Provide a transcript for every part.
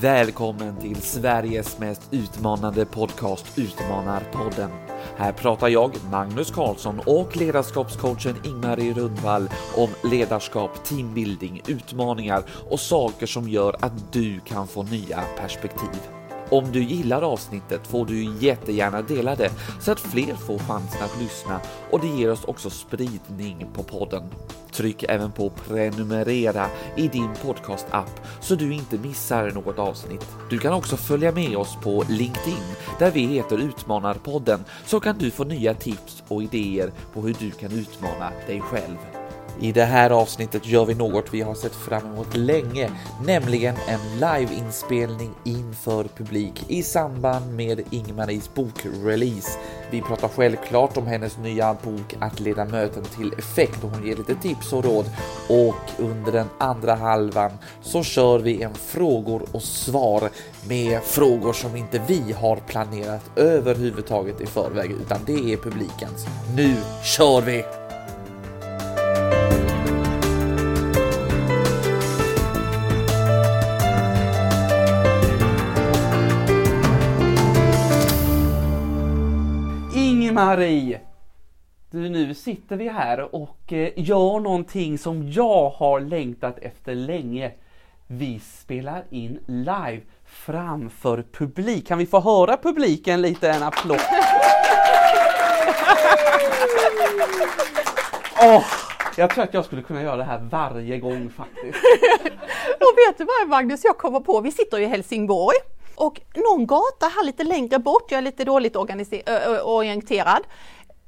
Välkommen till Sveriges mest utmanande podcast Utmanarpodden. Här pratar jag, Magnus Karlsson och ledarskapscoachen Ingmarie Rundvall om ledarskap, teambuilding, utmaningar och saker som gör att du kan få nya perspektiv. Om du gillar avsnittet får du jättegärna dela det så att fler får chansen att lyssna och det ger oss också spridning på podden. Tryck även på prenumerera i din podcast-app så du inte missar något avsnitt. Du kan också följa med oss på LinkedIn där vi heter Utmanarpodden så kan du få nya tips och idéer på hur du kan utmana dig själv. I det här avsnittet gör vi något vi har sett fram emot länge, nämligen en liveinspelning inför publik i samband med Ingmaris bokrelease. Vi pratar självklart om hennes nya bok Att leda möten till effekt och hon ger lite tips och råd. Och under den andra halvan så kör vi en frågor och svar med frågor som inte vi har planerat överhuvudtaget i förväg utan det är publikens. Nu kör vi! Marie! Du, nu sitter vi här och eh, gör någonting som jag har längtat efter länge. Vi spelar in live framför publik. Kan vi få höra publiken lite en applåd? oh, jag tror att jag skulle kunna göra det här varje gång faktiskt. och vet du vad Magnus, jag kommer på, vi sitter i Helsingborg och någon gata här lite längre bort, jag är lite dåligt orienterad,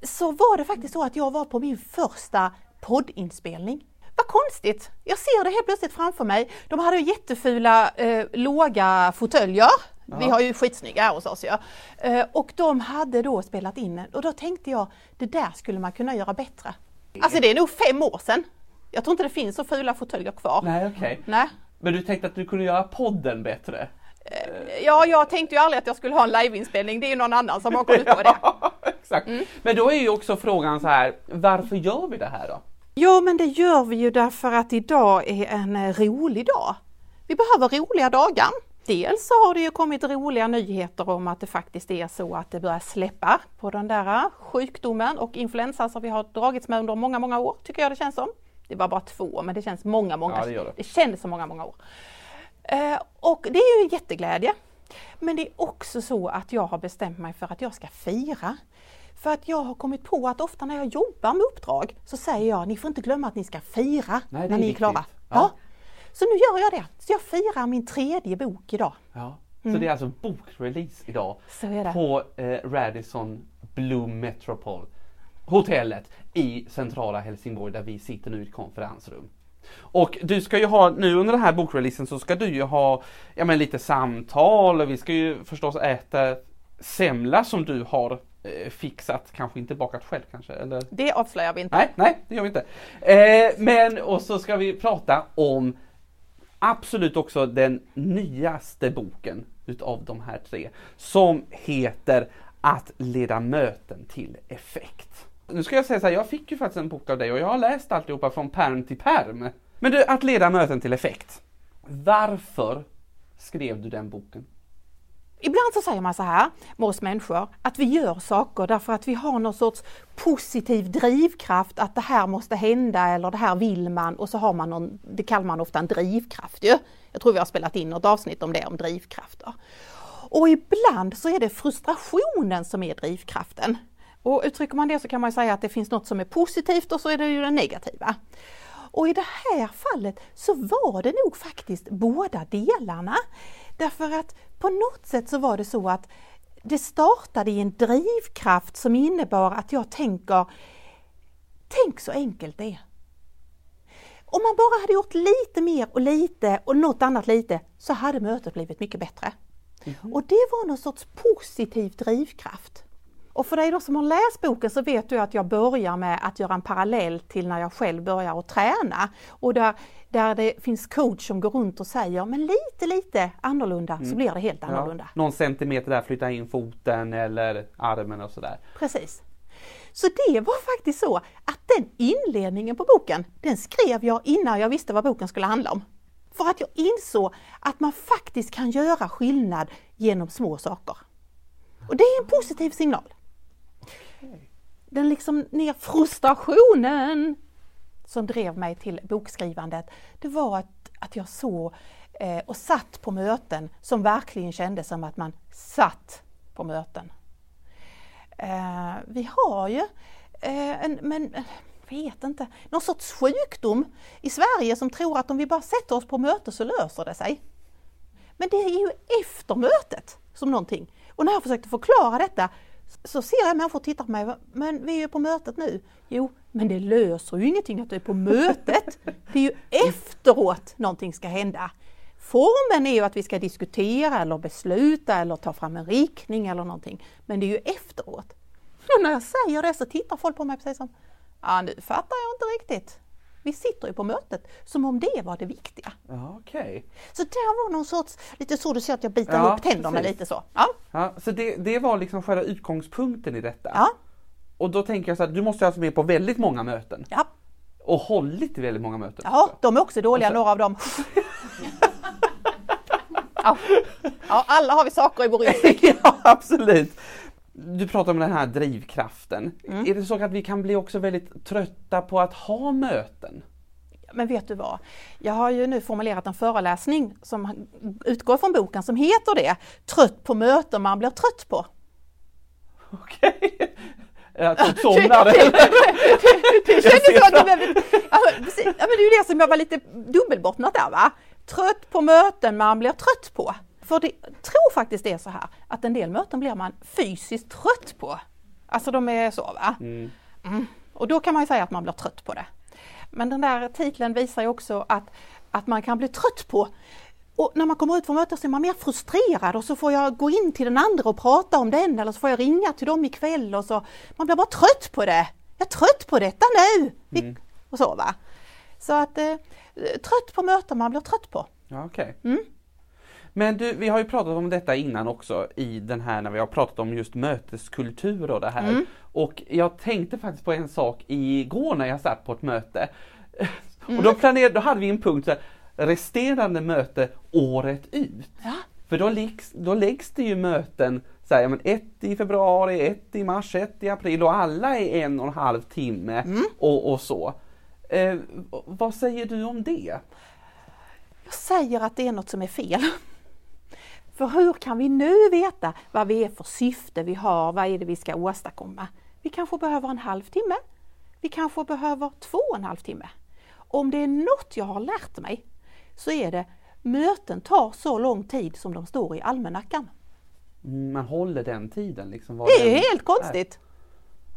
så var det faktiskt så att jag var på min första poddinspelning. Vad konstigt! Jag ser det helt plötsligt framför mig. De hade jättefula eh, låga fåtöljer. Ja. Vi har ju skitsnygga här hos oss ja. Eh, och de hade då spelat in och då tänkte jag, det där skulle man kunna göra bättre. Alltså det är nog fem år sedan. Jag tror inte det finns så fula fåtöljer kvar. Nej, okej. Okay. Men du tänkte att du kunde göra podden bättre? Eh, ja, jag tänkte ju aldrig att jag skulle ha en liveinspelning. Det är ju någon annan som har kommit på det. Exakt. Mm. Men då är ju också frågan så här, varför gör vi det här då? Ja, men det gör vi ju därför att idag är en eh, rolig dag. Vi behöver roliga dagar. Dels så har det ju kommit roliga nyheter om att det faktiskt är så att det börjar släppa på den där eh, sjukdomen och influensan som vi har dragits med under många, många år, tycker jag det känns som. Det var bara två, men det känns många, många. Ja, det, det. det kändes som många, många år. Eh, och det är ju jätteglädje. Men det är också så att jag har bestämt mig för att jag ska fira. För att jag har kommit på att ofta när jag jobbar med uppdrag så säger jag, ni får inte glömma att ni ska fira Nej, när ni är klara. Ja. ja. Så nu gör jag det. Så jag firar min tredje bok idag. Ja. Så mm. det är alltså bokrelease idag på eh, Radisson Bloom Metropol hotellet i centrala Helsingborg där vi sitter nu i ett konferensrum. Och du ska ju ha, nu under den här bokreleasen så ska du ju ha ja, men lite samtal och vi ska ju förstås äta semla som du har eh, fixat, kanske inte bakat själv kanske? Eller? Det avslöjar vi inte. Nej, nej det gör vi inte. Eh, men och så ska vi prata om absolut också den nyaste boken utav de här tre som heter Att leda möten till effekt. Nu ska jag säga så här, jag fick ju faktiskt en bok av dig och jag har läst alltihopa från perm till perm. Men du, att leda möten till effekt. Varför skrev du den boken? Ibland så säger man så här med oss människor att vi gör saker därför att vi har någon sorts positiv drivkraft att det här måste hända eller det här vill man och så har man någon, det kallar man ofta en drivkraft ju. Jag tror vi har spelat in något avsnitt om det, om drivkrafter. Och ibland så är det frustrationen som är drivkraften. Och uttrycker man det så kan man säga att det finns något som är positivt och så är det ju det negativa. Och i det här fallet så var det nog faktiskt båda delarna. Därför att på något sätt så var det så att det startade i en drivkraft som innebar att jag tänker, tänk så enkelt det är. Om man bara hade gjort lite mer och lite och något annat lite så hade mötet blivit mycket bättre. Mm. Och det var någon sorts positiv drivkraft. Och för dig då som har läst boken så vet du att jag börjar med att göra en parallell till när jag själv börjar att träna. Och där, där det finns coach som går runt och säger men lite lite annorlunda mm. så blir det helt annorlunda. Ja, någon centimeter där, flytta in foten eller armen och sådär. Precis. Så det var faktiskt så att den inledningen på boken, den skrev jag innan jag visste vad boken skulle handla om. För att jag insåg att man faktiskt kan göra skillnad genom små saker. Och det är en positiv signal. Den liksom ner frustrationen som drev mig till bokskrivandet, det var att, att jag såg eh, och satt på möten som verkligen kändes som att man satt på möten. Eh, vi har ju eh, en, men, vet inte, någon sorts sjukdom i Sverige som tror att om vi bara sätter oss på möte så löser det sig. Men det är ju efter mötet som någonting. Och när jag försökte förklara detta så ser jag människor titta på mig, men vi är ju på mötet nu. Jo, men det löser ju ingenting att du är på mötet. Det är ju efteråt någonting ska hända. Formen är ju att vi ska diskutera eller besluta eller ta fram en riktning eller någonting. Men det är ju efteråt. Och när jag säger det så tittar folk på mig precis som, ja nu fattar jag inte riktigt. Vi sitter ju på mötet som om det var det viktiga. Ja, Okej. Så det var någon sorts, lite så du ser att jag biter Ja, ihop tänderna precis. lite så. Ja, Ja, så det, det var liksom själva utgångspunkten i detta. ja, Och då tänker jag så att du måste alltså med på väldigt många möten. ja. Och hållit i väldigt många möten. ja också. de är också dåliga så- några av dem. ja. ja, alla har vi saker i vår ryggsäck. ja, absolut. Du pratar om den här drivkraften. Mm. Är det så att vi kan bli också väldigt trötta på att ha möten? Men vet du vad? Jag har ju nu formulerat en föreläsning som utgår från boken som heter det. Trött på möten man blir trött på. Okej. Jag tog somnar. det, det kändes som att du behövde... Ja, men det är ju det som jag var lite dubbelbottnat där va. Trött på möten man blir trött på. För det tror faktiskt det är så här att en del möten blir man fysiskt trött på. Alltså de är så va. Mm. Mm. Och då kan man ju säga att man blir trött på det. Men den där titeln visar ju också att, att man kan bli trött på och när man kommer ut från mötet så är man mer frustrerad och så får jag gå in till den andra och prata om den eller så får jag ringa till dem ikväll och så. Man blir bara trött på det. Jag är trött på detta nu! Vi- Och så va. Så att eh, trött på möten man blir trött på. Ja, okej. Mm. Men du, vi har ju pratat om detta innan också i den här när vi har pratat om just möteskultur och det här. Mm. Och jag tänkte faktiskt på en sak igår när jag satt på ett möte. Mm. Och då planerade, då hade vi en punkt så här, resterande möte året ut. Ja. För då läggs, då läggs det ju möten så här, ja, men ett i februari, ett i mars, ett i april och alla är en och en halv timme Mm. och, och så. Eh, vad säger du om det? Jag säger att det är något som är fel. För hur kan vi nu veta vad vi är för syfte vi har, vad är det vi ska åstadkomma? Vi kanske behöver en halvtimme. Vi kanske behöver två och en halv timme. Om det är något jag har lärt mig så är det möten tar så lång tid som de står i almanackan. Man håller den tiden liksom. Det är den helt konstigt.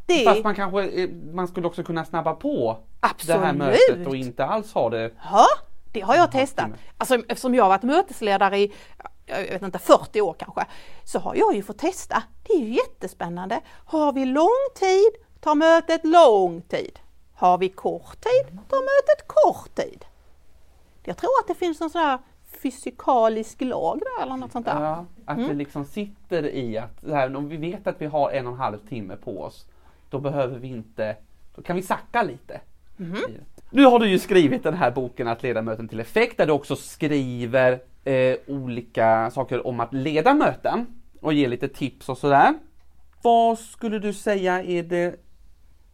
Det Fast man kanske eh, man skulle också kunna snabba på Absolut. det här mötet och inte alls ha det. ja, det har jag testat. Alltså, eftersom jag har varit mötesledare i jag vet inte, 40 år kanske, så har jag ju fått testa. Det är ju jättespännande. Har vi lång tid tar mötet lång tid. Har vi kort tid tar mötet kort tid. Jag tror att det finns någon sån här fysikalisk lag där eller något sånt där. Ja, att Mm. det liksom sitter i att här, om vi vet att vi har en och en halv timme på oss, då behöver vi inte, då kan vi sacka lite. Det. Nu har du ju skrivit den här boken Att leda möten till effekt där du också skriver eh, olika saker om att leda möten och ger lite tips och sådär. Vad skulle du säga är det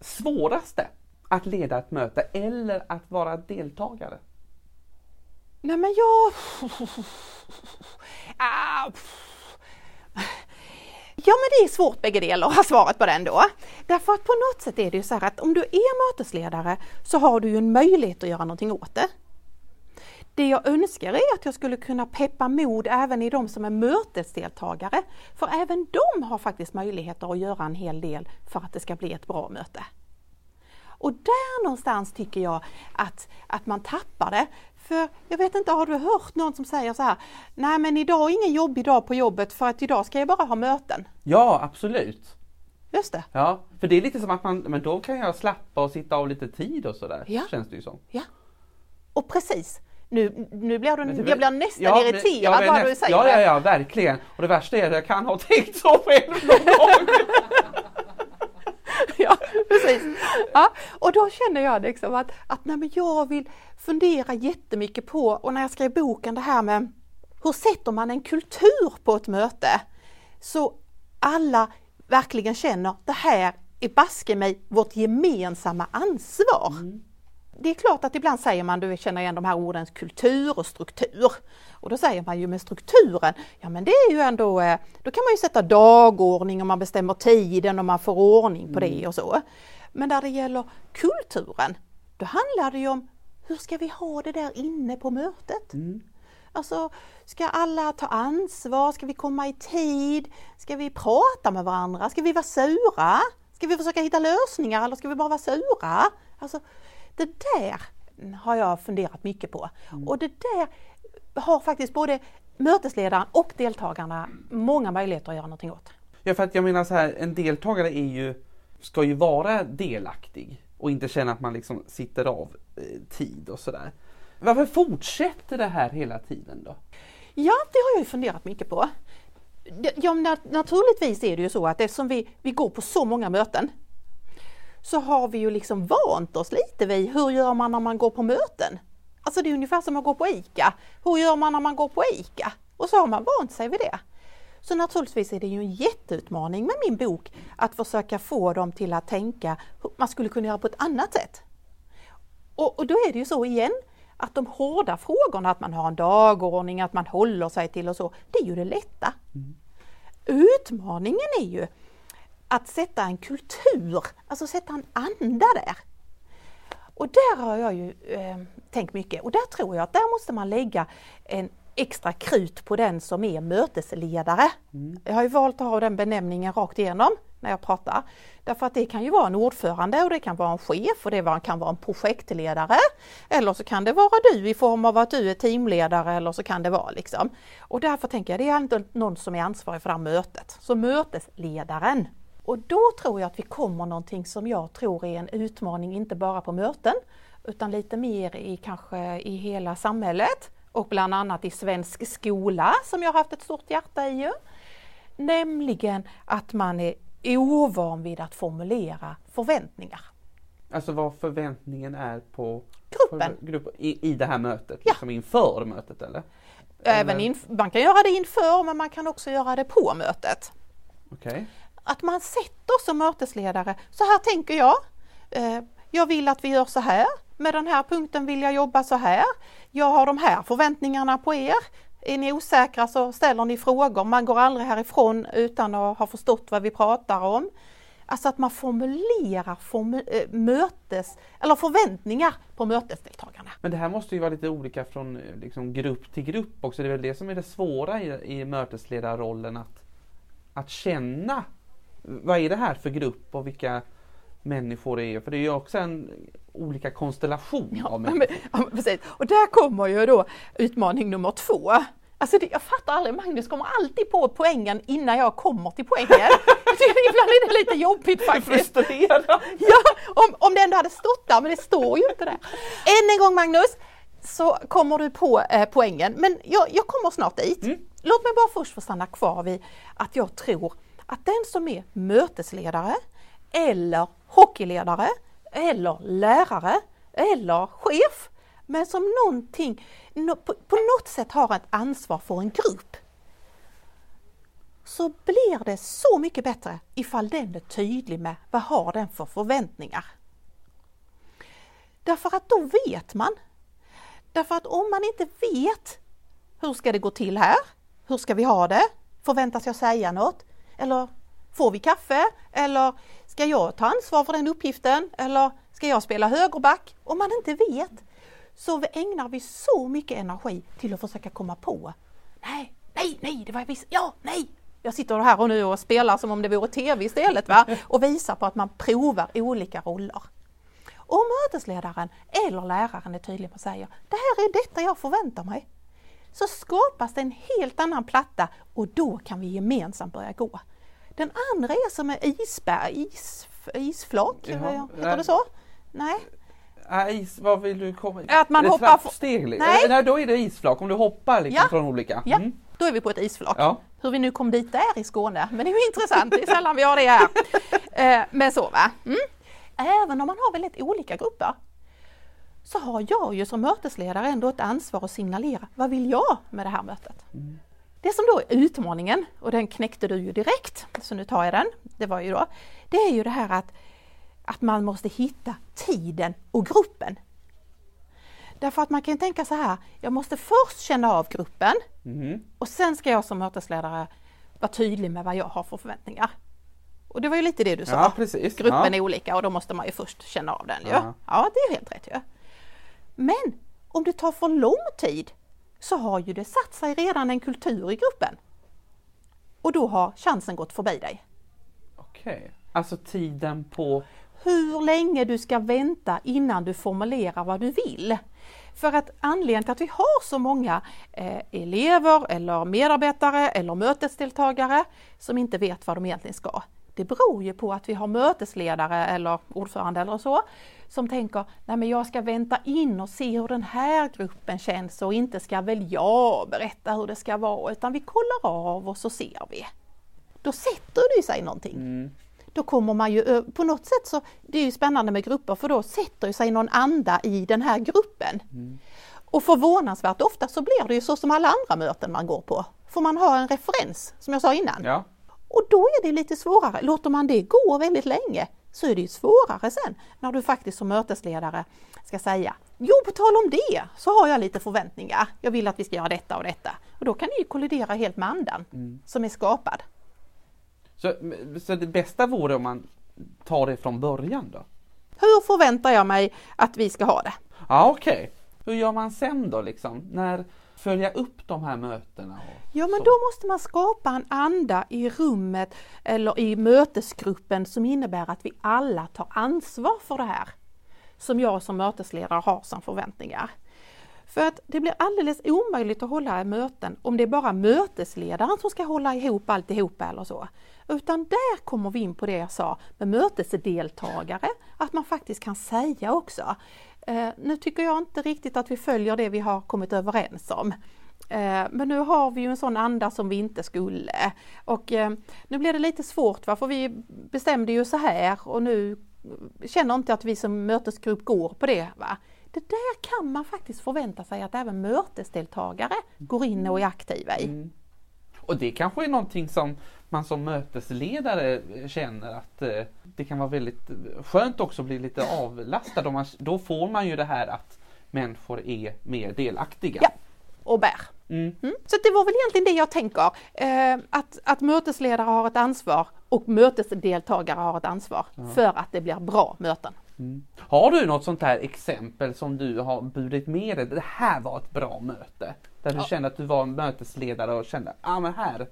svåraste att leda ett möte eller att vara deltagare? Nej men jag... Ah, Ja men det är svårt bägge delar att ha svaret på den då. Därför att på något sätt är det ju så här att om du är mötesledare så har du ju en möjlighet att göra någonting åt det. Det jag önskar är att jag skulle kunna peppa mod även i de som är mötesdeltagare. För även de har faktiskt möjligheter att göra en hel del för att det ska bli ett bra möte. Och där någonstans tycker jag att, att man tappar det. För jag vet inte, har du hört någon som säger så här, nej men idag är ingen jobbig dag på jobbet för att idag ska jag bara ha möten. Ja, absolut. Just det. Ja, för det är lite som att man, men då kan jag slappa och sitta av lite tid och sådär. Ja. Känns det ju som. Ja. Och precis, nu, nu blir du, det- jag blir nästan Ja, irriterad men bara näst- du säger Ja, ja, ja, verkligen. Och det värsta är att jag kan ha tänkt så själv någon gång. Ja, precis. Ja, och då känner jag liksom att, att nej, men jag vill fundera jättemycket på, och när jag skrev boken det här med hur sätter man en kultur på ett möte så alla verkligen känner det här är baske mig vårt gemensamma ansvar. Mm. Det är klart att ibland säger man, du känner igen de här orden kultur och struktur. Och då säger man ju med strukturen, ja men det är ju ändå, eh, då kan man ju sätta dagordning och man bestämmer tiden och man får ordning på det mm. och så. Men när det gäller kulturen, då handlar det ju om hur ska vi ha det där inne på mötet? Mm. Alltså, ska alla ta ansvar? Ska vi komma i tid? Ska vi prata med varandra? Ska vi vara sura? Ska vi försöka hitta lösningar eller ska vi bara vara sura? Alltså, det där har jag funderat mycket på. Mm. Och det där har faktiskt både mötesledaren och deltagarna många möjligheter att göra någonting åt. Ja, för att jag menar så här, en deltagare är ju, ska ju vara delaktig och inte känna att man liksom sitter av eh, tid och sådär. Varför fortsätter det här hela tiden då? Ja, det har jag ju funderat mycket på. Ja, naturligtvis är det ju så att eftersom vi, vi går på så många möten så har vi ju liksom vant oss lite vid hur gör man när man går på möten? Alltså det är ungefär som att gå på ICA. Hur gör man när man går på ICA? Och så har man vant sig vid det. Så naturligtvis är det ju en jätteutmaning med min bok att försöka få dem till att tänka hur man skulle kunna göra på ett annat sätt. Och, och då är det ju så igen, att de hårda frågorna, att man har en dagordning, att man håller sig till och så, det är ju det lätta. Mm. Utmaningen är ju att sätta en kultur, alltså sätta en anda där. Och där har jag ju eh, tänkt mycket och där tror jag att där måste man lägga en extra krut på den som är mötesledare. Mm. Jag har ju valt att ha den benämningen rakt igenom när jag pratar. Därför att det kan ju vara en ordförande och det kan vara en chef och det kan vara en projektledare. Eller så kan det vara du i form av att du är teamledare eller så kan det vara liksom. Och därför tänker jag det är inte någon som är ansvarig för det här mötet. Så mötesledaren. Och då tror jag att vi kommer någonting som jag tror är en utmaning inte bara på möten utan lite mer i kanske i hela samhället och bland annat i svensk skola som jag haft ett stort hjärta i. Nämligen att man är ovan vid att formulera förväntningar. Alltså vad förväntningen är på gruppen på grupp, i, i det här mötet, ja. liksom inför mötet eller? Även inf man kan göra det inför men man kan också göra det på mötet. Okay. Att man sätter som mötesledare, så här tänker jag. Eh, jag vill att vi gör så här. Med den här punkten vill jag jobba så här. Jag har de här förväntningarna på er. Är ni osäkra så ställer ni frågor. Man går aldrig härifrån utan att ha förstått vad vi pratar om. Alltså att man formulerar form eh, mötes, eller förväntningar på mötesdeltagarna. Men det här måste ju vara lite olika från eh, liksom, grupp till grupp också. Det är väl det som är det svåra i, i mötesledarrollen att, att känna vad är det här för grupp och vilka människor det är? För det är ju också en olika konstellation ja, av människor. Men, ja, precis. Och där kommer ju då utmaning nummer två. Alltså det, jag fattar aldrig, Magnus kommer alltid på poängen innan jag kommer till poängen. Ibland är det lite jobbigt faktiskt. Ja, om, om det ändå hade stått där, men det står ju inte där. Än en gång Magnus, så kommer du på eh, poängen, men jag, jag kommer snart dit. Mm. Låt mig bara först få stanna kvar vid att jag tror att den som är mötesledare eller hockeyledare eller lärare eller chef men som någonting, på något sätt har ett ansvar för en grupp så blir det så mycket bättre ifall den är tydlig med vad har den för förväntningar. Därför att då vet man. Därför att om man inte vet hur ska det gå till här? Hur ska vi ha det? Förväntas jag säga något? Eller får vi kaffe? Eller ska jag ta ansvar för den uppgiften? Eller ska jag spela högerback? Om man inte vet så ägnar vi så mycket energi till att försöka komma på. Nej, nej, nej, det var visst, ja, nej. Jag sitter här och nu och spelar som om det vore tv istället va? och visar på att man provar olika roller. Om mötesledaren eller läraren är tydlig och säger det här är detta jag förväntar mig så skapas det en helt annan platta och då kan vi gemensamt börja gå. Den andra är som en isberg, is, isflak, Jaha, heter det så? Nej? Nej, is, vad vill du komma? Att man hoppar... Steg, nej. nej, då är det isflak, om du hoppar liksom ja. från olika. Ja, mm. då är vi på ett isflak. Ja. Hur vi nu kom dit där i Skåne, men det är ju intressant, det är sällan vi har det här. Eh, men så va. Mm. även om man har väldigt olika grupper, så har jag ju som mötesledare ändå ett ansvar att signalera, vad vill jag med det här mötet? Det som då är utmaningen, och den knäckte du ju direkt, så nu tar jag den, det var ju då, det är ju det här att, att man måste hitta tiden och gruppen. Därför att man kan tänka så här, jag måste först känna av gruppen och sen ska jag som mötesledare vara tydlig med vad jag har för förväntningar. Och det var ju lite det du sa, Ja, gruppen Ja. är olika och då måste man ju först känna av den. Ja. Ja, det är helt rätt ju. Men om det tar för lång tid så har ju det satt sig redan en kultur i gruppen. Och då har chansen gått förbi dig. Okej. Alltså tiden på... hur länge du ska vänta innan du formulerar vad du vill. För att anledningen till att vi har så många eh, elever eller medarbetare eller mötesdeltagare som inte vet vad de egentligen ska. Det beror ju på att vi har mötesledare eller ordförande eller så som tänker, nej men jag ska vänta in och se hur den här gruppen känns och inte ska väl jag berätta hur det ska vara utan vi kollar av och så ser vi. Då sätter det sig någonting då kommer man ju på något sätt så, det är ju spännande med grupper för då sätter sig någon anda i den här gruppen. Och förvånansvärt ofta så blir det ju så som alla andra möten man går på. Får man ha en referens, som jag sa innan. Ja. Och då är det lite svårare. Låter man det gå väldigt länge så är det ju svårare sen när du faktiskt som mötesledare ska säga Jo, på tal om det så har jag lite förväntningar. Jag vill att vi ska göra detta och detta. Och då kan det ju kollidera helt med andan som är skapad. Så, så det bästa vore om man tar det från början då? Hur förväntar jag mig att vi ska ha det? Ja, okej. Hur gör man sen då liksom? När följa upp de här mötena? Ja, men så? då måste man skapa en anda i rummet eller i mötesgruppen som innebär att vi alla tar ansvar för det här. Som jag som mötesledare har som förväntningar. För att det blir alldeles omöjligt att hålla möten om det är bara mötesledaren som ska hålla ihop alltihopa eller så. Utan där kommer vi in på det jag sa med mötesdeltagare, att man faktiskt kan säga också. Eh, nu tycker jag inte riktigt att vi följer det vi har kommit överens om. Eh, Men nu har vi ju en sån anda som vi inte skulle. Och eh, nu blir det lite svårt va, för vi bestämde ju så här och nu känner inte att vi som mötesgrupp går på det. Va? Det där kan man faktiskt förvänta sig att även mötesdeltagare går in och är aktiva i. Mm. Och det kanske är någonting som man som mötesledare känner att eh, det kan vara väldigt skönt också att bli lite avlastad. Man, då får man ju det här att människor är mer delaktiga. Ja, och bär. Mm. Mm. Så det var väl egentligen det jag tänker. Eh, att, att mötesledare har ett ansvar och mötesdeltagare har ett ansvar för att det blir bra möten. Har du något sånt här exempel som du har burit med dig? Det här var ett bra möte. Där du kände att du var mötesledare och kände, ja ah, men här.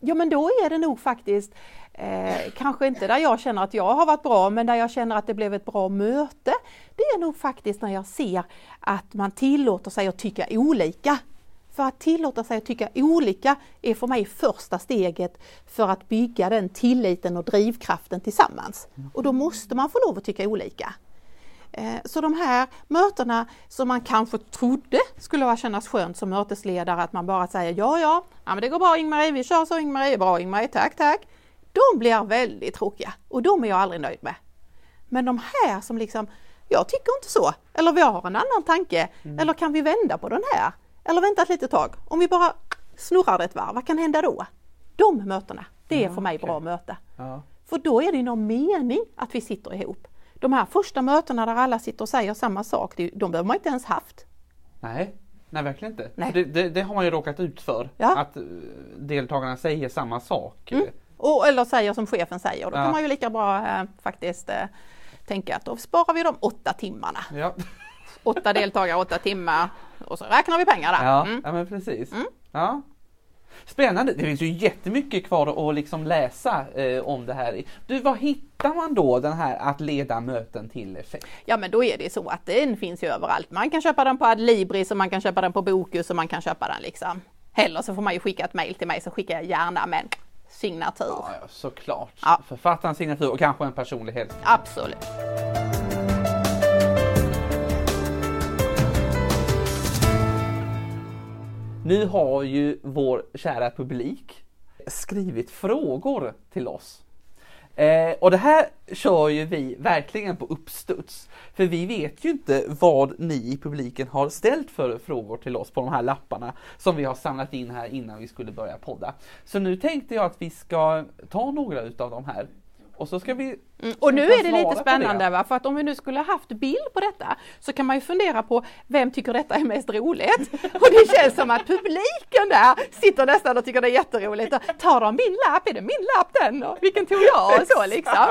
Ja men då är det nog faktiskt eh, kanske inte där jag känner att jag har varit bra men där jag känner att det blev ett bra möte. Det är nog faktiskt när jag ser att man tillåter sig att tycka olika. För att tillåta sig att tycka olika är för mig första steget för att bygga den tilliten och drivkraften tillsammans. Och då måste man få lov att tycka olika. Eh, Så de här mötena som man kanske trodde skulle kännas skönt som mötesledare, att man bara säger ja, ja, ja men det går bra Ingmarie, vi kör så Ingmarie, bra Ingmarie, tack, tack. De blir väldigt tråkiga och de är jag aldrig nöjd med. Men de här som liksom, jag tycker inte så, eller vi har en annan tanke, eller kan vi vända på den här? Eller vänta ett litet tag, om vi bara snurrar det ett varv, vad kan hända då? De mötena, det är för mig bra möte. Ja. För då är det någon mening att vi sitter ihop. De här första mötena där alla sitter och säger samma sak, de behöver man inte ens haft. Nej, nej verkligen inte. Nej. Det, det, det har man ju råkat ut för. Ja. Att eh, deltagarna säger samma sak. Och, eller säger som chefen säger, då Ja. kan man ju lika bra eh, faktiskt eh, tänka att då sparar vi de åtta timmarna. Ja, Åtta deltagare, åtta timmar och så räknar vi pengar där. ja, Mm. ja men precis. Ja. Spännande, det finns ju jättemycket kvar att liksom läsa eh, om det här. Du, var hittar man då den här att leda möten till effekt? Ja men då är det så att den finns ju överallt. Man kan köpa den på Adlibris och man kan köpa den på Bokus och man kan köpa den liksom. Eller så får man ju skicka ett mail till mig så skickar jag gärna med en signatur. Ja, ja såklart. Ja. Författarens signatur och kanske en personlig hälsning. Absolut. Nu har ju vår kära publik skrivit frågor till oss. Eh, och det här kör ju vi verkligen på uppstuds. För vi vet ju inte vad ni i publiken har ställt för frågor till oss på de här lapparna som vi har samlat in här innan vi skulle börja podda. Så nu tänkte jag att vi ska ta några utav de här och så ska vi Mm. Och nu är det lite spännande det. va? för att om vi nu skulle haft bild på detta så kan man ju fundera på vem tycker detta är mest roligt? Och det känns som att publiken där sitter nästan och tycker det är jätteroligt. Och tar de min lapp? Är det min lapp den? Och vilken tog jag? Och så liksom.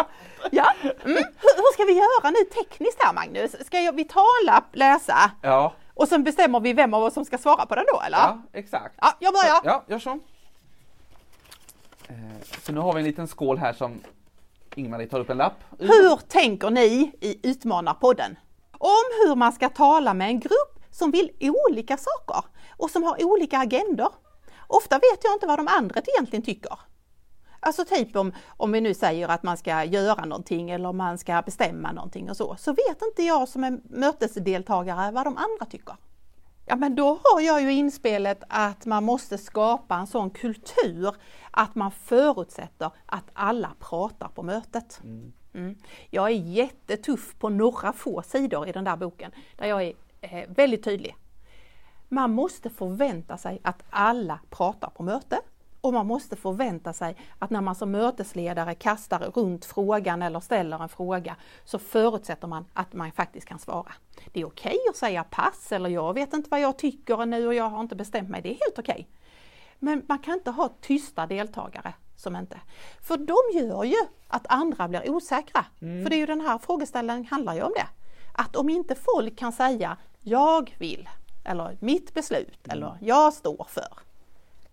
Ja. Mm. Hur, hur ska vi göra nu tekniskt här Magnus? Ska jag, vi ta en lapp, läsa Ja, och sen bestämmer vi vem av oss som ska svara på den då eller? ja exakt. Ja, jag börjar. Ja, gör så. Eh, Så nu har vi en liten skål här som Ingmarie tar upp en lapp. Hur tänker ni i Utmanarpodden? Om hur man ska tala med en grupp som vill olika saker och som har olika agendor. Ofta vet jag inte vad de andra egentligen tycker. Alltså typ om, om vi nu säger att man ska göra någonting eller man ska bestämma någonting och så, så vet inte jag som är mötesdeltagare vad de andra tycker. Ja men då har jag ju inspelet att man måste skapa en sån kultur att man förutsätter att alla pratar på mötet. Mm. Jag är jättetuff på några få sidor i den där boken där jag är eh, väldigt tydlig. Man måste förvänta sig att alla pratar på möte och man måste förvänta sig att när man som mötesledare kastar runt frågan eller ställer en fråga så förutsätter man att man faktiskt kan svara. Det är okej att säga pass eller jag vet inte vad jag tycker nu och jag har inte bestämt mig. Det är helt okej. Men man kan inte ha tysta deltagare som inte. För de gör ju att andra blir osäkra. För det är ju den här frågeställningen handlar ju om det. Att om inte folk kan säga jag vill eller mitt beslut eller jag står för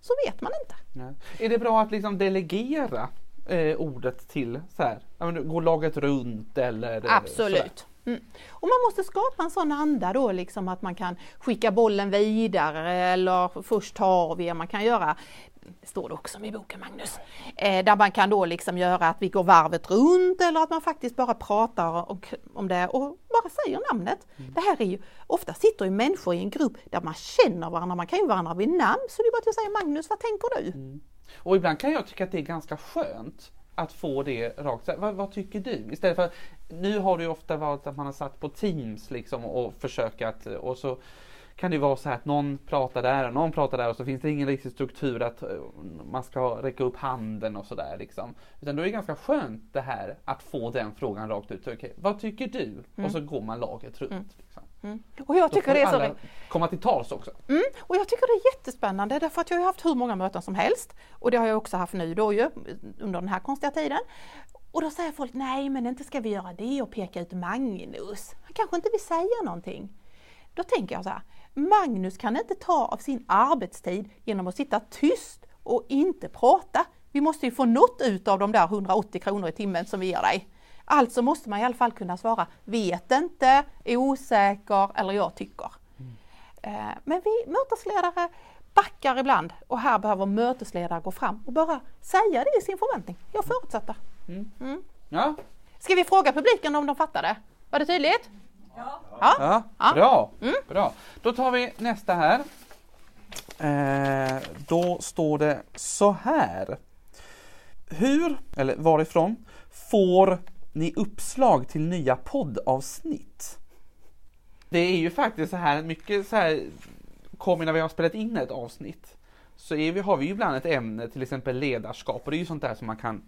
så vet man inte. Nej. Är det bra att liksom delegera eh, ordet till så här, ja, men, gå laget runt eller? Absolut. Mm. Och man måste skapa en sån anda då liksom att man kan skicka bollen vidare eller först tar vi, man kan göra det står det också i boken Magnus, eh, där man kan då liksom göra att vi går varvet runt eller att man faktiskt bara pratar om, om det och bara säger namnet. Det här är ju, ofta sitter ju människor i en grupp där man känner varandra, man kan ju varandra vid namn så det är bara att säga Magnus, vad tänker du? Och ibland kan jag tycka att det är ganska skönt att få det rakt. Vad, vad tycker du? Istället för, nu har det ju ofta varit att man har satt på Teams liksom och försökt att, och så kan det vara så här att någon pratar där och någon pratar där och så finns det ingen riktig struktur att eh, man ska räcka upp handen och sådär liksom. Utan då är det ganska skönt det här att få den frågan rakt ut. Okej, vad tycker du? Och så går man laget runt. Liksom. Och jag tycker det är så komma till tals också. Mm, och jag tycker det är jättespännande därför att jag har haft hur många möten som helst och det har jag också haft nu då ju under den här konstiga tiden. Och då säger folk, nej men inte ska vi göra det och peka ut Magnus. Han kanske inte vill säga någonting. Då tänker jag så här, Magnus kan inte ta av sin arbetstid genom att sitta tyst och inte prata. Vi måste ju få något ut av de där 180 kronor i timmen som vi ger dig. Alltså måste man i alla fall kunna svara vet inte, osäker eller jag tycker. Eh, Men vi mötesledare backar ibland och här behöver mötesledare gå fram och bara säga det i sin förväntning. Jag förutsätter. Ja, Ska vi fråga publiken om de fattar det? Var det tydligt? Ja. Ja, Ja. Bra, bra. Då tar vi nästa här. Eh, då står det så här. Hur, eller varifrån, får ni uppslag till nya poddavsnitt? Det är ju faktiskt så här, mycket så här kommer när vi har spelat in ett avsnitt. Så vi, har vi ju ibland ett ämne, till exempel ledarskap, och det är ju sånt där som man kan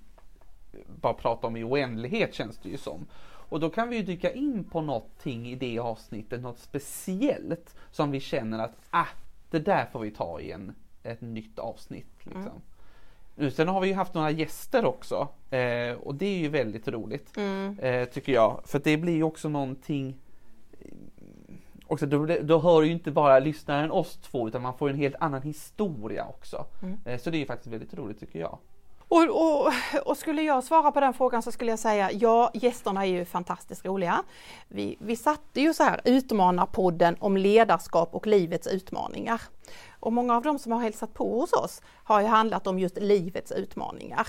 bara prata om i oändlighet känns det ju som. Och då kan vi ju dyka in på någonting i det avsnittet, något speciellt som vi känner att ah, det där får vi ta i en, ett nytt avsnitt. Liksom. Nu, sen har vi ju haft några gäster också eh, och det är ju väldigt roligt eh, tycker jag. För det blir ju också någonting också, då, då hör ju inte bara lyssnaren oss två utan man får en helt annan historia också. Eh, så det är ju faktiskt väldigt roligt tycker jag. Och, och, och skulle jag svara på den frågan så skulle jag säga ja, gästerna är ju fantastiskt roliga. Vi, vi satte ju så här Utmanarpodden om ledarskap och livets utmaningar. Och många av dem som har hälsat på hos oss har ju handlat om just livets utmaningar.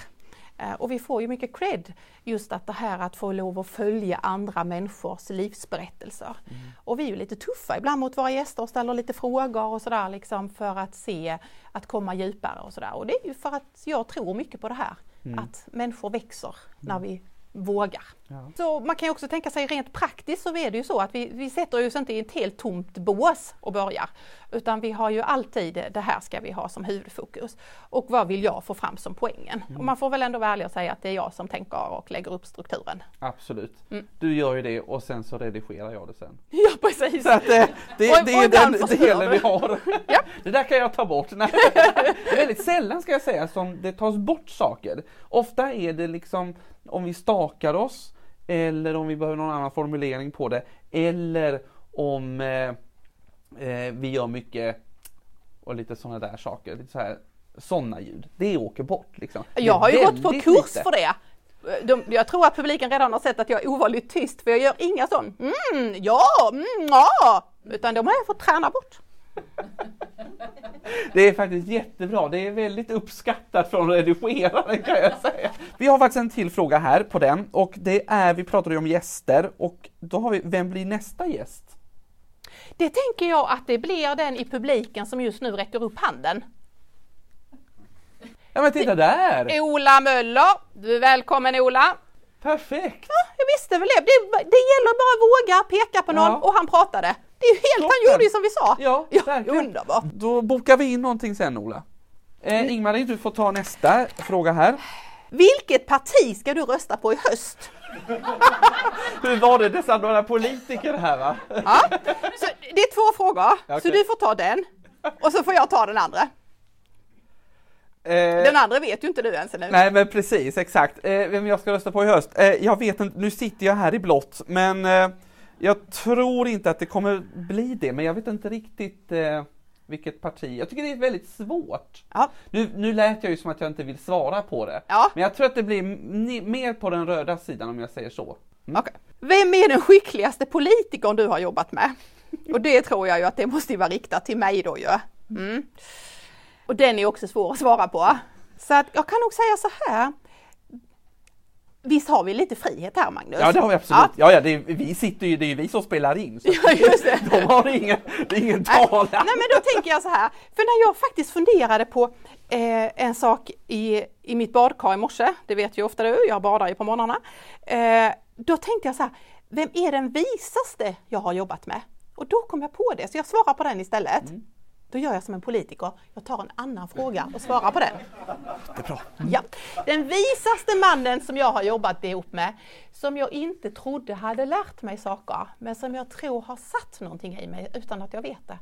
Eh, Och vi får ju mycket cred just att det här att få lov att följa andra människors livsberättelser. Och vi är ju lite tuffa ibland mot våra gäster och ställer lite frågor och sådär liksom för att se, att komma djupare och sådär. Och det är ju för att jag tror mycket på det här. Att människor växer när vi vågar. Ja. Så man kan också tänka sig rent praktiskt så är det ju så att vi, vi sätter oss inte i ett helt tomt bås och börjar. Utan vi har ju alltid det här ska vi ha som huvudfokus. Och vad vill jag få fram som poängen? Och man får väl ändå vara ärlig och säga att det är jag som tänker och lägger upp strukturen. Absolut. Mm. Du gör ju det och sen så redigerar jag det sen. Ja precis! Så att det, det, Och- det är den delen vi har. Ja. Det där kan jag ta bort. Nej. Det är väldigt sällan ska jag säga som det tas bort saker. Ofta är det liksom om vi stakar oss eller om vi behöver någon annan formulering på det eller om eh, eh, vi gör mycket och lite sådana där saker. Lite så här, sådana ljud. Det åker bort liksom. Jag har ju gått på kurs lite. för det. De, jag tror att publiken redan har sett att jag är ovanligt tyst för jag gör inga sån mm, ja, mm, ja. Utan de har jag fått träna bort. Det är faktiskt jättebra. Det är väldigt uppskattat från redigeraren kan jag säga. Vi har faktiskt en till fråga här på den och det är, vi pratade ju om gäster och då har vi, vem blir nästa gäst? Det tänker jag att det blir den i publiken som just nu räcker upp handen. Ja men titta där! Ola Möller, du är välkommen Ola. Perfekt! Ja, jag visste väl det. det. Det gäller bara att våga peka på någon Ja. och han pratade. Det är ju helt, han gjorde ju som vi sa. Ja, verkligen. underbart. Då bokar vi in någonting sen Ola. Eh, Ingmarie, du får ta nästa fråga här. Vilket parti ska du rösta på i höst? Hur var det dessa några politiker här va? Ja. Så det är två frågor, så Okej. du får ta den. Och så får jag ta den andra. Eh, Den andra vet ju inte du ens nu. Nej men precis, exakt. Eh, vem jag ska rösta på i höst? Eh, jag vet inte, nu sitter jag här i blått men eh, jag tror inte att det kommer bli det, men jag vet inte riktigt eh, vilket parti. Jag tycker det är väldigt svårt. Ja. Nu, nu lät jag ju som att jag inte vill svara på det. Ja. Men jag tror att det blir mer på den röda sidan om jag säger så. Mm. Okej. Vem är den skickligaste politikern du har jobbat med? Och det tror jag ju att det måste vara riktat till mig då ju. Mm. Och den är också svår att svara på. Så att jag kan nog säga så här. Visst har vi lite frihet här Magnus? Ja det har vi absolut. Ja, ja, det är, vi sitter ju, det är ju vi som spelar in. Så Ja, just det. De har ingen, det är ingen talan. Nej men då tänker jag så här, för när jag faktiskt funderade på eh, en sak i, i mitt badkar i morse, det vet ju ofta du, jag badar ju på morgnarna. Eh, då tänkte jag så här, vem är den visaste jag har jobbat med? Och då kom jag på det, så jag svarar på den istället. Då gör jag som en politiker, jag tar en annan fråga och svarar på den. Det är bra. Ja. Den visaste mannen som jag har jobbat ihop med, som jag inte trodde hade lärt mig saker, men som jag tror har satt någonting i mig utan att jag vet det.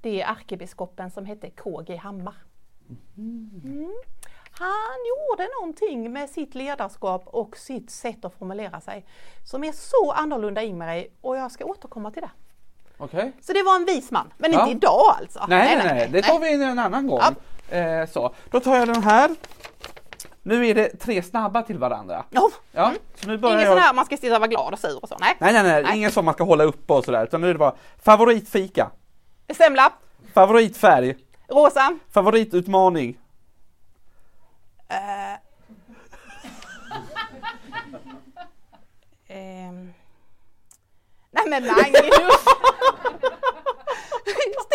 Det är ärkebiskopen som hette KG Hammar. Mm. Han gjorde någonting med sitt ledarskap och sitt sätt att formulera sig som är så annorlunda i mig och jag ska återkomma till det. Okej. Så det var en vis man, men Ja. inte idag alltså. Nej, nej, nej, det tar vi en annan gång. Eh, så. Då tar jag den här. Nu är det tre snabba till varandra. Oh. Ja, så nu börjar Ingen jag... sån här man ska sitta och vara glad och sur och så, nej. Nej, nej, nej, Nej. ingen som man ska hålla uppe och sådär, utan nu är det bara favoritfika, Semla, favoritfärg, rosa, favoritutmaning, Eh. Ehm. Nej men Magnus!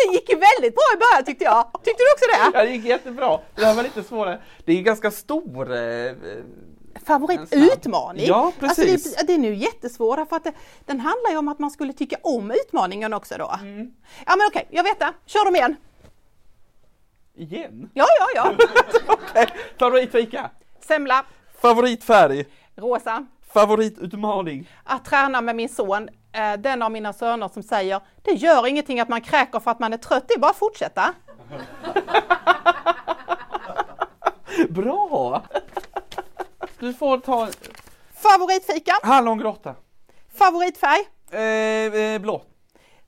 det gick ju väldigt bra i början tyckte jag. Tyckte du också det? Ja, det gick jättebra. Det här var lite svårare. Det är ganska stor... Eh, Favoritutmaning? Ja, precis. Alltså det, det är nu jättesvårt för att det, den handlar ju om att man skulle tycka om utmaningen också då. Mm. Ja men okej, jag vet det. Kör dem igen. igen? Ja, ja, ja. Okej, Favoritfika, Semla, favoritfärg, rosa. favoritutmaning. att träna med min son, eh, den av mina söner som säger det gör ingenting att man kräker för att man är trött, det är bara att fortsätta. Bra! Du får ta Favoritfika, hallongrotta. favoritfärg, Eh, eh, blå.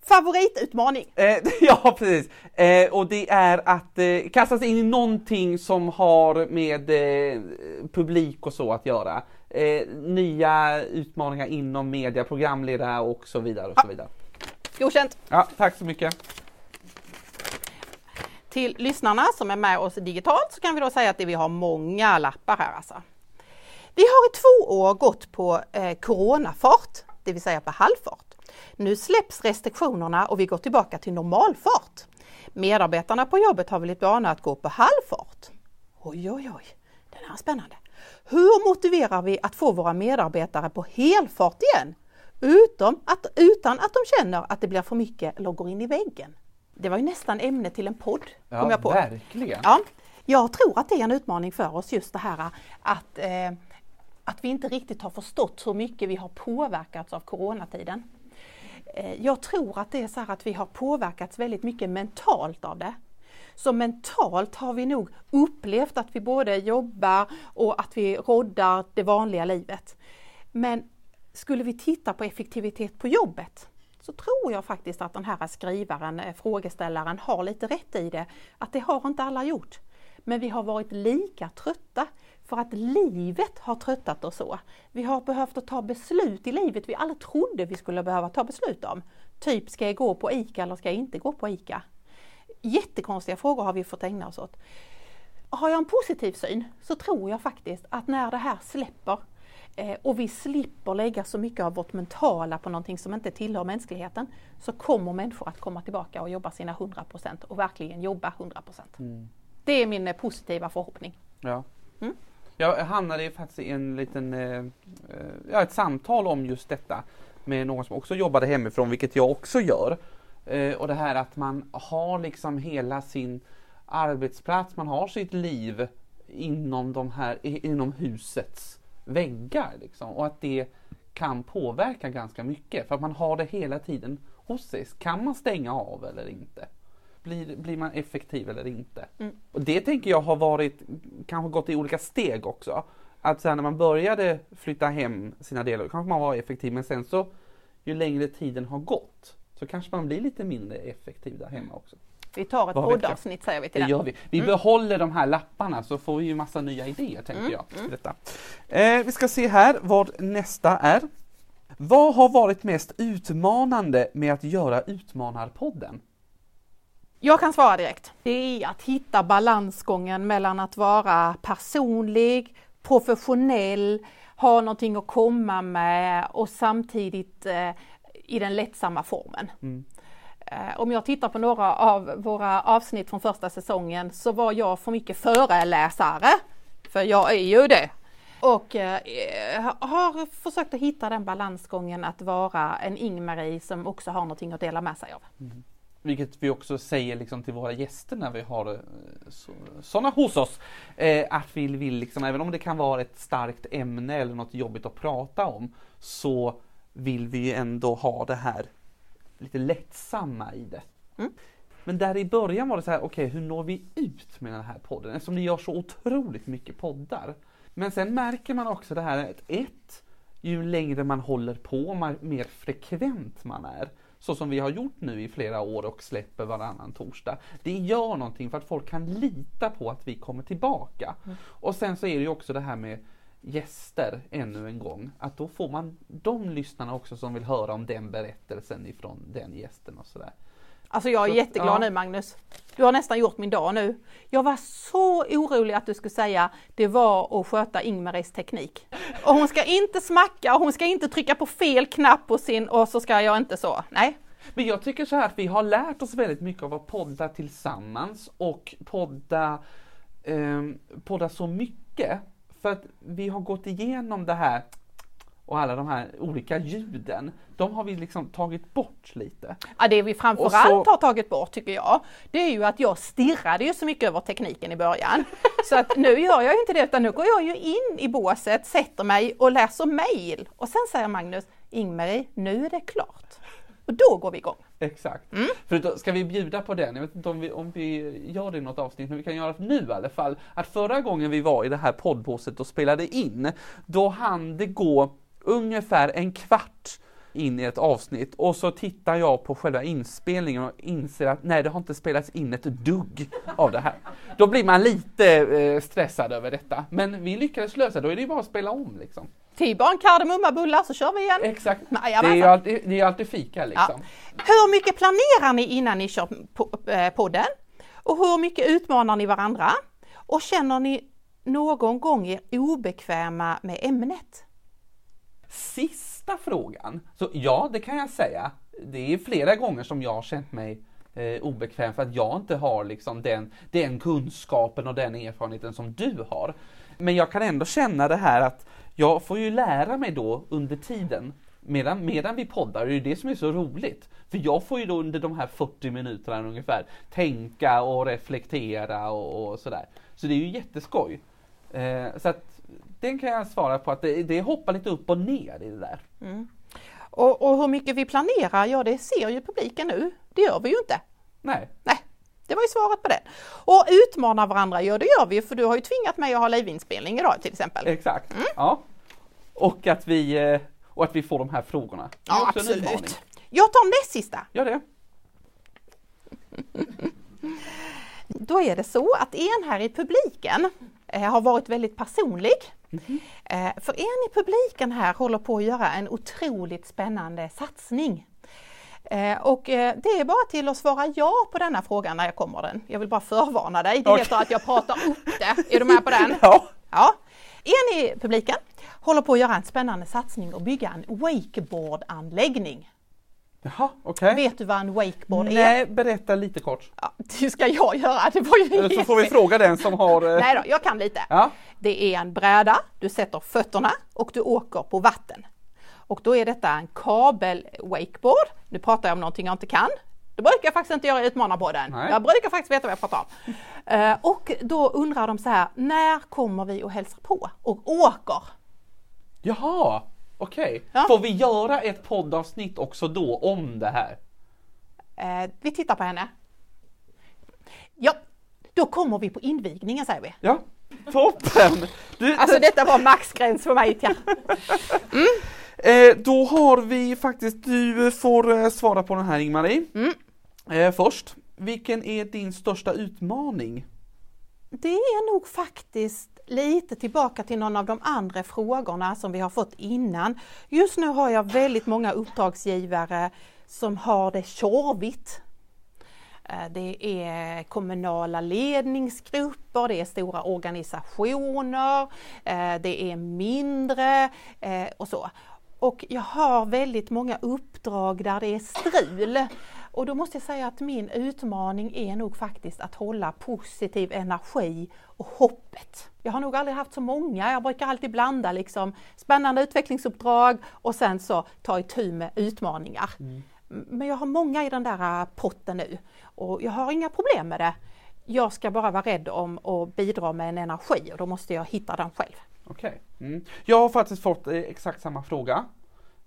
favoritutmaning. Eh, ja, precis. Eh, och det är att eh, kasta sig in i någonting som har med eh, publik och så att göra. Eh, nya utmaningar inom media, programledare och så vidare. Och så vidare. Godkänt. Ja, tack så mycket. Till lyssnarna som är med oss digitalt så kan vi då säga att vi har många lappar här alltså. Vi har i två år gått på eh, coronafart, det vill säga på halvfart. Nu släpps restriktionerna och vi går tillbaka till normalfart. Medarbetarna på jobbet har blivit vana att gå på halvfart. Oj, oj, oj, den här är spännande. Hur motiverar vi att få våra medarbetare på helfart igen? Utom att, utan att de känner att det blir för mycket eller går in i väggen. Det var ju nästan ämne till en podd. Ja, jag på. verkligen. Ja, jag tror att det är en utmaning för oss just det här att, eh, att vi inte riktigt har förstått hur mycket vi har påverkats av coronatiden. Eh, jag tror att det är så här att vi har påverkats väldigt mycket mentalt av det. Så mentalt har vi nog upplevt att vi både jobbar och att vi roddar det vanliga livet. Men skulle vi titta på effektivitet på jobbet så tror jag faktiskt att den här skrivaren, eh, frågeställaren, har lite rätt i det. Att det har inte alla gjort. Men vi har varit lika trötta för att livet har tröttat oss så. Vi har behövt att ta beslut i livet vi aldrig trodde vi skulle behöva ta beslut om. Typ, ska jag gå på ICA eller ska jag inte gå på ICA? Jättekonstiga frågor har vi fått ägna oss åt. Har jag en positiv syn så tror jag faktiskt att när det här släpper eh, och vi slipper lägga så mycket av vårt mentala på någonting som inte tillhör mänskligheten så kommer människor att komma tillbaka och jobba sina 100% och verkligen jobba 100%. Mm. Det är min eh, positiva förhoppning. Ja. Mm. Jag hamnade faktiskt i en liten, eh, ja, ett samtal om just detta med någon som också jobbade hemifrån, vilket jag också gör. Eh, och det här att man har liksom hela sin arbetsplats, man har sitt liv inom, de här, inom husets väggar. Liksom, och att det kan påverka ganska mycket för att man har det hela tiden hos sig. Kan man stänga av eller inte? Blir, blir man effektiv eller inte? Mm. Och det tänker jag har varit, kanske gått i olika steg också. Att sen när man började flytta hem sina delar, kanske man var effektiv men sen så ju längre tiden har gått så kanske man blir lite mindre effektiv där hemma också. Vi tar ett poddavsnitt säger vi till det. Gör vi. Vi mm. behåller de här lapparna så får vi ju massa nya idéer tänker mm. jag. Mm. Detta. Eh, vi ska se här vad nästa är. Vad har varit mest utmanande med att göra Utmanarpodden? Jag kan svara direkt. Det är att hitta balansgången mellan att vara personlig, professionell, ha någonting att komma med och samtidigt eh, i den lättsamma formen. Mm. Eh, om jag tittar på några av våra avsnitt från första säsongen så var jag för mycket föreläsare. För jag är ju det. Och eh, har försökt att hitta den balansgången att vara en Ingmarie som också har någonting att dela med sig av. Mm. Vilket vi också säger liksom till våra gäster när vi har eh, sådana hos oss. Eh, att vi vill, liksom, även om det kan vara ett starkt ämne eller något jobbigt att prata om, så vill vi ju ändå ha det här lite lättsamma i det. Mm. Men där i början var det så här, okej okay, hur når vi ut med den här podden? Eftersom ni gör så otroligt mycket poddar. Men sen märker man också det här att ett, ju längre man håller på, mer frekvent man är, så som vi har gjort nu i flera år och släpper varannan torsdag. Det gör någonting för att folk kan lita på att vi kommer tillbaka. Mm. Och sen så är det ju också det här med gäster ännu en gång, att då får man de lyssnarna också som vill höra om den berättelsen ifrån den gästen och sådär. Alltså jag är så, jätteglad ja. nu Magnus. Du har nästan gjort min dag nu. Jag var så orolig att du skulle säga det var att sköta Ingmaries teknik. Och hon ska inte smacka och hon ska inte trycka på fel knapp på sin och så ska jag inte så. Nej. Men jag tycker så här att vi har lärt oss väldigt mycket av att podda tillsammans och podda, eh, podda så mycket för att vi har gått igenom det här och alla de här olika ljuden, de har vi liksom tagit bort lite. Ja, det vi framförallt så... har tagit bort tycker jag, det är ju att jag stirrade ju så mycket över tekniken i början. så att nu gör jag ju inte det, utan nu går jag ju in i båset, sätter mig och läser mail. Och sen säger Magnus, Ingmarie, nu är det klart. Och då går vi igång. Exakt. Mm. För då ska vi bjuda på den? Jag vet inte om vi, om vi gör det i något avsnitt, men vi kan göra det nu i alla fall. Att förra gången vi var i det här poddbåset och spelade in, då hann det gå ungefär en kvart in i ett avsnitt och så tittar jag på själva inspelningen och inser att nej, det har inte spelats in ett dugg av det här. Då blir man lite eh, stressad över detta, men vi lyckades lösa det, då är det ju bara att spela om liksom. T-barn, kardemummabullar så kör vi igen. Exakt. Nej, det, är ju alltid, det är alltid fika liksom. Ja. Hur mycket planerar ni innan ni kör eh, podden? Och hur mycket utmanar ni varandra? Och känner ni någon gång er obekväma med ämnet? Sista frågan, så ja det kan jag säga. Det är flera gånger som jag har känt mig eh, obekväm för att jag inte har liksom den, den kunskapen och den erfarenheten som du har. Men jag kan ändå känna det här att jag får ju lära mig då under tiden medan, medan vi poddar, det är ju det som är så roligt. För jag får ju då under de här 40 minuterna ungefär tänka och reflektera och, och sådär. Så det är ju jätteskoj. Eh, så att den kan jag svara på att det, det hoppar lite upp och ner i det där. Och, och hur mycket vi planerar, ja det ser ju publiken nu. Det gör vi ju inte. Nej, Nej, det var ju svaret på det. Och utmana varandra, ja det gör vi ju för du har ju tvingat mig att ha liveinspelning idag till exempel. exakt. Ja. Och att vi, eh, och att vi får de här frågorna. Ja absolut. Jag tar näst sista. Gör det. Då är det så att en här i publiken eh, har varit väldigt personlig. Eh, för en i publiken här håller på att göra en otroligt spännande satsning. Eh, och eh, det är bara till att svara ja på denna fråga när jag kommer den. Jag vill bara förvarna dig, det Okej. heter att jag pratar upp det. Är du med på den? Ja. Ja. En i publiken håller på att göra en spännande satsning och bygga en wakeboardanläggning. Jaha, okej. Vet du vad en wakeboard är? Nej, berätta lite kort. Ja, det ska jag göra, det var ju Eller så får vi fråga den som har... eh, Nej då, jag kan lite. Ja. Det är en bräda, du sätter fötterna och du åker på vatten. Och då är detta en kabel-wakeboard. Nu pratar jag om någonting jag inte kan. Det brukar jag faktiskt inte göra i Utmanarpodden. Nej. Jag brukar faktiskt veta vad jag pratar om. Eh, och då undrar de så här, när kommer vi och hälsar på och åker? Jaha, okej. Ja. Får vi göra ett poddavsnitt också då om det här? Eh, vi tittar på henne. Ja, då kommer vi på invigningen säger vi. Ja, toppen! Du, Alltså detta var maxgräns för mig. Tia. eh, då har vi faktiskt, du får eh, svara på den här Ingmarie. Mm. Eh, först, vilken är din största utmaning? Det är nog faktiskt lite tillbaka till någon av de andra frågorna som vi har fått innan. Just nu har jag väldigt många uppdragsgivare som har det tjorvigt. Eh, Det är kommunala ledningsgrupper, det är stora organisationer, eh, det är mindre eh, och så. Och jag har väldigt många uppdrag där det är strul. Och då måste jag säga att min utmaning är nog faktiskt att hålla positiv energi och hoppet. Jag har nog aldrig haft så många, jag brukar alltid blanda liksom spännande utvecklingsuppdrag och sen så ta itu med utmaningar. Men jag har många i den där äh, potten nu och jag har inga problem med det. Jag ska bara vara rädd om att bidra med en energi och då måste jag hitta den själv. Okej. Mm. Jag har faktiskt fått eh, exakt samma fråga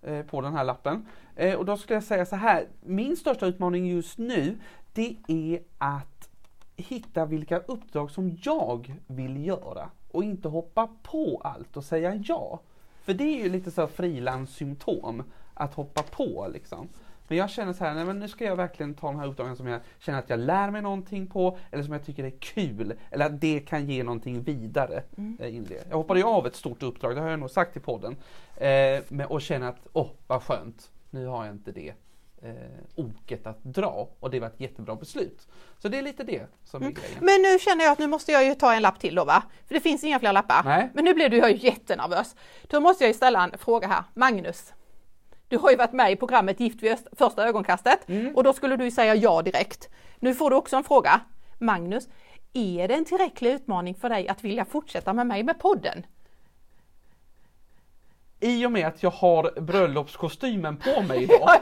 eh, på den här lappen. Eh, och då skulle jag säga så här, min största utmaning just nu, det är att hitta vilka uppdrag som jag vill göra och inte hoppa på allt och säga ja. För det är ju lite så frilanssymptom, att hoppa på liksom. Men jag känner så här, nej men nu ska jag verkligen ta de här uppdragen som jag känner att jag lär mig någonting på eller som jag tycker är kul eller att det kan ge någonting vidare eh, in det. Jag hoppade ju av ett stort uppdrag, det har jag nog sagt i podden. Eh, men, och känner att, åh vad skönt, nu har jag inte det eh, oket att dra och det var ett jättebra beslut. Så det är lite det som är grejen. Men nu känner jag att nu måste jag ju ta en lapp till då va? För det finns inga fler lappar. Nej. Men nu blev du jag ju jättenervös. Då måste jag ju ställa en fråga här. Magnus, du har ju varit med i programmet Gift vid första ögonkastet och då skulle du säga ja direkt. Nu får du också en fråga. Magnus, är det en tillräcklig utmaning för dig att vilja fortsätta med mig med podden? I och med att jag har bröllopskostymen på mig idag,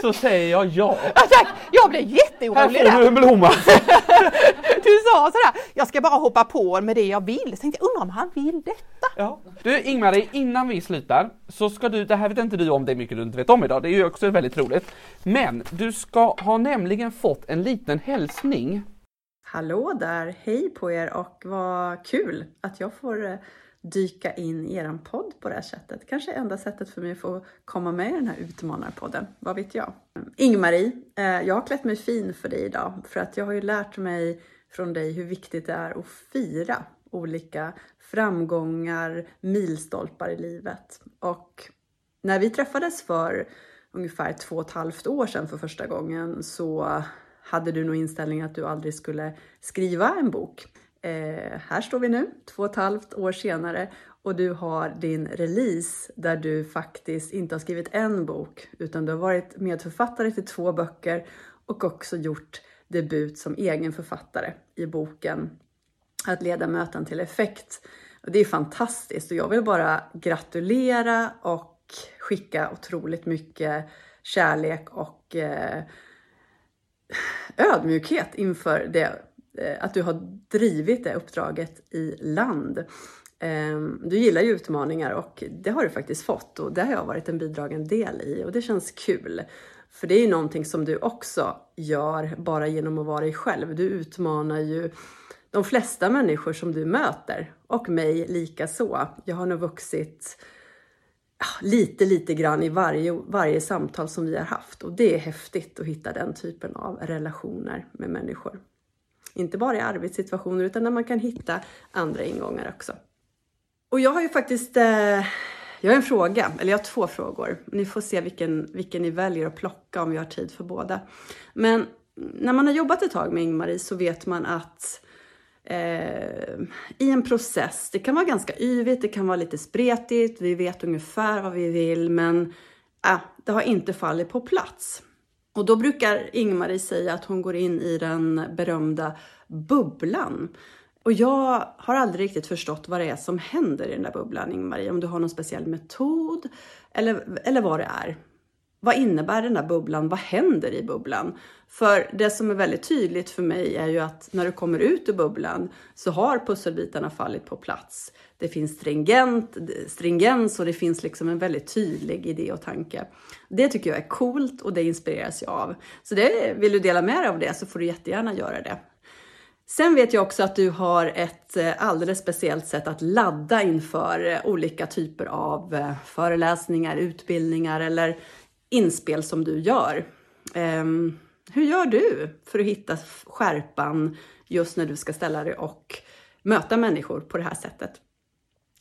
så säger jag ja. Ja, tack! Jag blev Här jätteorolig får där. du en blomma! Du sa sådär, jag ska bara hoppa på med det jag vill. Så tänkte jag, undrar om han vill detta? Ja. Du Ingmarie, innan vi slutar så ska du, det här vet inte du om det är mycket du inte vet om idag, det är ju också väldigt roligt. Men du ska ha nämligen fått en liten hälsning. Hallå där! Hej på er och vad kul att jag får eh, dyka in i eran podd på det här sättet. Kanske enda sättet för mig att få komma med i den här utmanarpodden, vad vet jag? Ingmarie, eh, jag har klätt mig fin för dig idag för att jag har ju lärt mig från dig hur viktigt det är att fira olika framgångar, milstolpar i livet. Och när vi träffades för ungefär två och ett halvt år sedan för första gången så hade du nog inställningen att du aldrig skulle skriva en bok. Eh, här står vi nu, två och ett halvt år senare och du har din release där du faktiskt inte har skrivit en bok utan du har varit medförfattare till två böcker och också gjort debut som egen författare i boken att leda möten till effekt. Och det är fantastiskt och jag vill bara gratulera och skicka otroligt mycket kärlek och eh, ödmjukhet inför det, eh, att du har drivit det uppdraget i land. Ehm, du gillar ju utmaningar och det har du faktiskt fått och det har jag varit en bidragande del i och det känns kul. För det är ju någonting som du också gör bara genom att vara dig själv. Du utmanar ju de flesta människor som du möter och mig lika så. Jag har nog vuxit lite, lite grann i varje, varje samtal som vi har haft och det är häftigt att hitta den typen av relationer med människor. Inte bara i arbetssituationer utan när man kan hitta andra ingångar också. Och jag har ju faktiskt eh, jag har en fråga, eller jag har två frågor. Ni får se vilken, vilken ni väljer att plocka om vi har tid för båda. Men när man har jobbat ett tag med Ingmarie så vet man att eh, i en process, det kan vara ganska yvigt, det kan vara lite spretigt, vi vet ungefär vad vi vill, men eh, det har inte fallit på plats. Och då brukar Ingmarie säga att hon går in i den berömda bubblan. Och jag har aldrig riktigt förstått vad det är som händer i den där bubblan, Ingmarie. Om du har någon speciell metod eller, eller vad det är. Vad innebär den där bubblan? Vad händer i bubblan? För det som är väldigt tydligt för mig är ju att när du kommer ut ur bubblan så har pusselbitarna fallit på plats. Det finns stringent, stringens och det finns liksom en väldigt tydlig idé och tanke. Det tycker jag är coolt och det inspireras jag av. Så det, vill du dela med dig av det så får du jättegärna göra det. Sen vet jag också att du har ett eh, alldeles speciellt sätt att ladda inför eh, olika typer av eh, föreläsningar, utbildningar eller inspel som du gör. Ehm, hur gör du för att hitta skärpan just när du ska ställa dig och möta människor på det här sättet?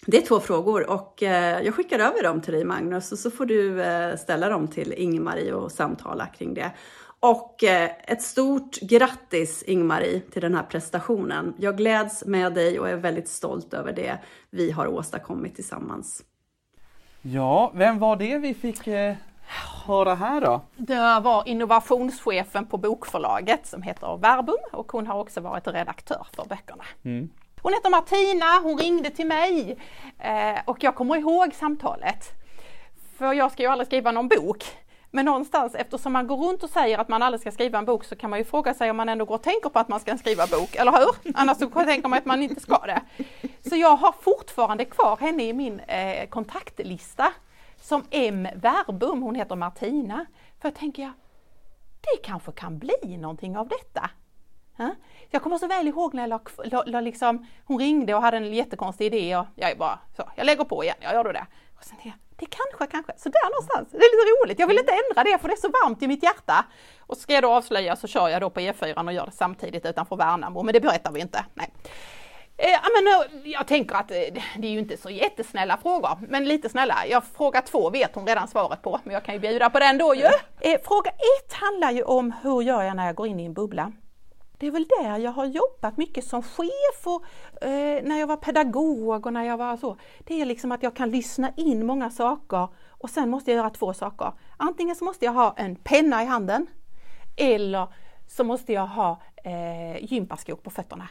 Det är två frågor och jag skickar över dem till dig Magnus och så får du ställa dem till Ingmarie och samtala kring det. Och eh, ett stort grattis Ingmarie till den här prestationen. Jag gläds med dig och är väldigt stolt över det vi har åstadkommit tillsammans. Ja, vem var det vi fick eh, höra här då? Det var innovationschefen på bokförlaget som heter Verbum och hon har också varit redaktör för böckerna. Mm. Hon heter Martina, hon ringde till mig eh, och jag kommer ihåg samtalet. För jag ska ju aldrig skriva någon bok. Men någonstans eftersom man går runt och säger att man aldrig ska skriva en bok så kan man ju fråga sig om man ändå går och tänker på att man ska skriva bok, eller hur? Annars så tänker man att man inte ska det. Så jag har fortfarande kvar henne i min eh, kontaktlista som M. Verbum, hon heter Martina. För tänker jag, det kanske kan bli någonting av detta. Jag kommer så väl ihåg när jag la, la, la liksom, hon ringde och hade en jättekonstig idé och jag bara så, jag lägger på igen, jag gör då det. Och sen tänkte jag, det kanske, kanske, så där någonstans. Det är lite roligt. Jag vill inte ändra det för det är så varmt i mitt hjärta. Och ska jag då avslöja så kör jag då på E4 och gör det samtidigt utanför Värnamo, men det berättar vi inte. Nej. Eh, men, eh, jag tänker att eh, det är ju inte så jättesnälla frågor, men lite snälla. Jag fråga två vet hon redan svaret på, men jag kan ju bjuda på den då ju. Fråga ett handlar ju om hur gör jag när jag går in i en bubbla? Det är väl där jag har jobbat mycket som chef och eh, när jag var pedagog och när jag var så. Det är liksom att jag kan lyssna in många saker och sen måste jag göra två saker. Antingen så måste jag ha en penna i handen eller så måste jag ha eh, gympaskor på fötterna.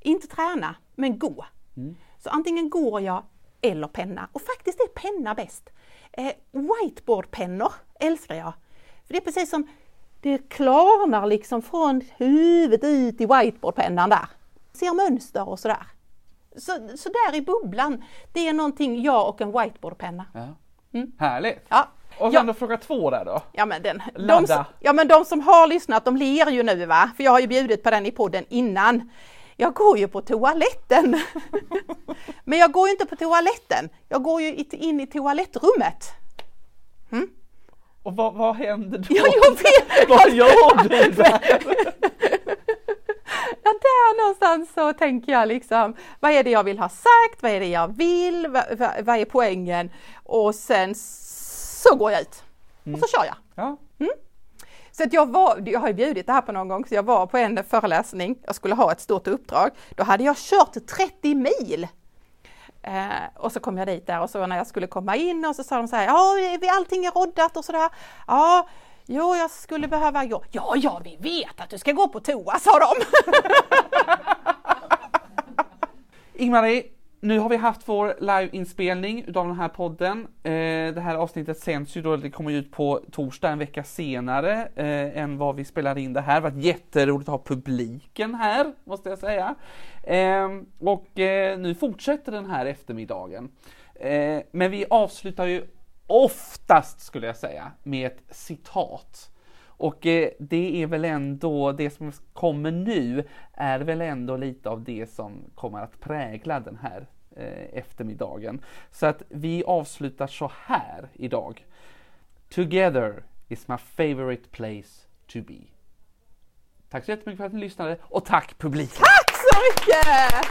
Inte träna, men gå. Mm. Så antingen går jag eller penna och faktiskt är penna bäst. Eh, whiteboardpennor älskar jag. För Det är precis som det klarnar liksom från huvudet ut i whiteboardpennan där. Ser mönster och sådär. Så, så där i bubblan, det är någonting jag och en whiteboardpenna. Ja. Mm. Härligt! Ja. Och sen ja. då fråga två där då? Ja men, den, de, som, ja men de som har lyssnat de ler ju nu va, för jag har ju bjudit på den i podden innan. Jag går ju på toaletten. men jag går ju inte på toaletten, jag går ju in i toalettrummet. Mm. Och vad, vad händer då? Ja, jag vet! vad gör du där? ja, där någonstans så tänker jag liksom, vad är det jag vill ha sagt? Vad är det jag vill? Vad, vad, vad är poängen? Och sen så går jag ut mm. och så kör jag. Ja. Mm. Så att jag, var, jag har ju bjudit det här på någon gång, så jag var på en föreläsning, jag skulle ha ett stort uppdrag. Då hade jag kört 30 mil Eh, och så kom jag dit där och så när jag skulle komma in och så sa de så här, ja allting är roddat och sådär. Ja, jo jag skulle behöva gå. Ja, ja vi vet att du ska gå på toa sa de. Ingmarie, nu har vi haft vår liveinspelning utav den här podden. Eh, det här avsnittet sänds ju då, det kommer ut på torsdag en vecka senare eh, än vad vi spelar in det här. Det har varit jätteroligt att ha publiken här, måste jag säga. Ehm, eh, och nu fortsätter den här eftermiddagen. Eh, men vi avslutar ju oftast, skulle jag säga, med ett citat. Och eh, det är väl ändå, det som kommer nu är väl ändå lite av det som kommer att prägla den här eh, eftermiddagen. Så att vi avslutar så här idag. Together is my favorite place to be. Tack så jättemycket för att ni lyssnade och tack publiken! Tack så mycket!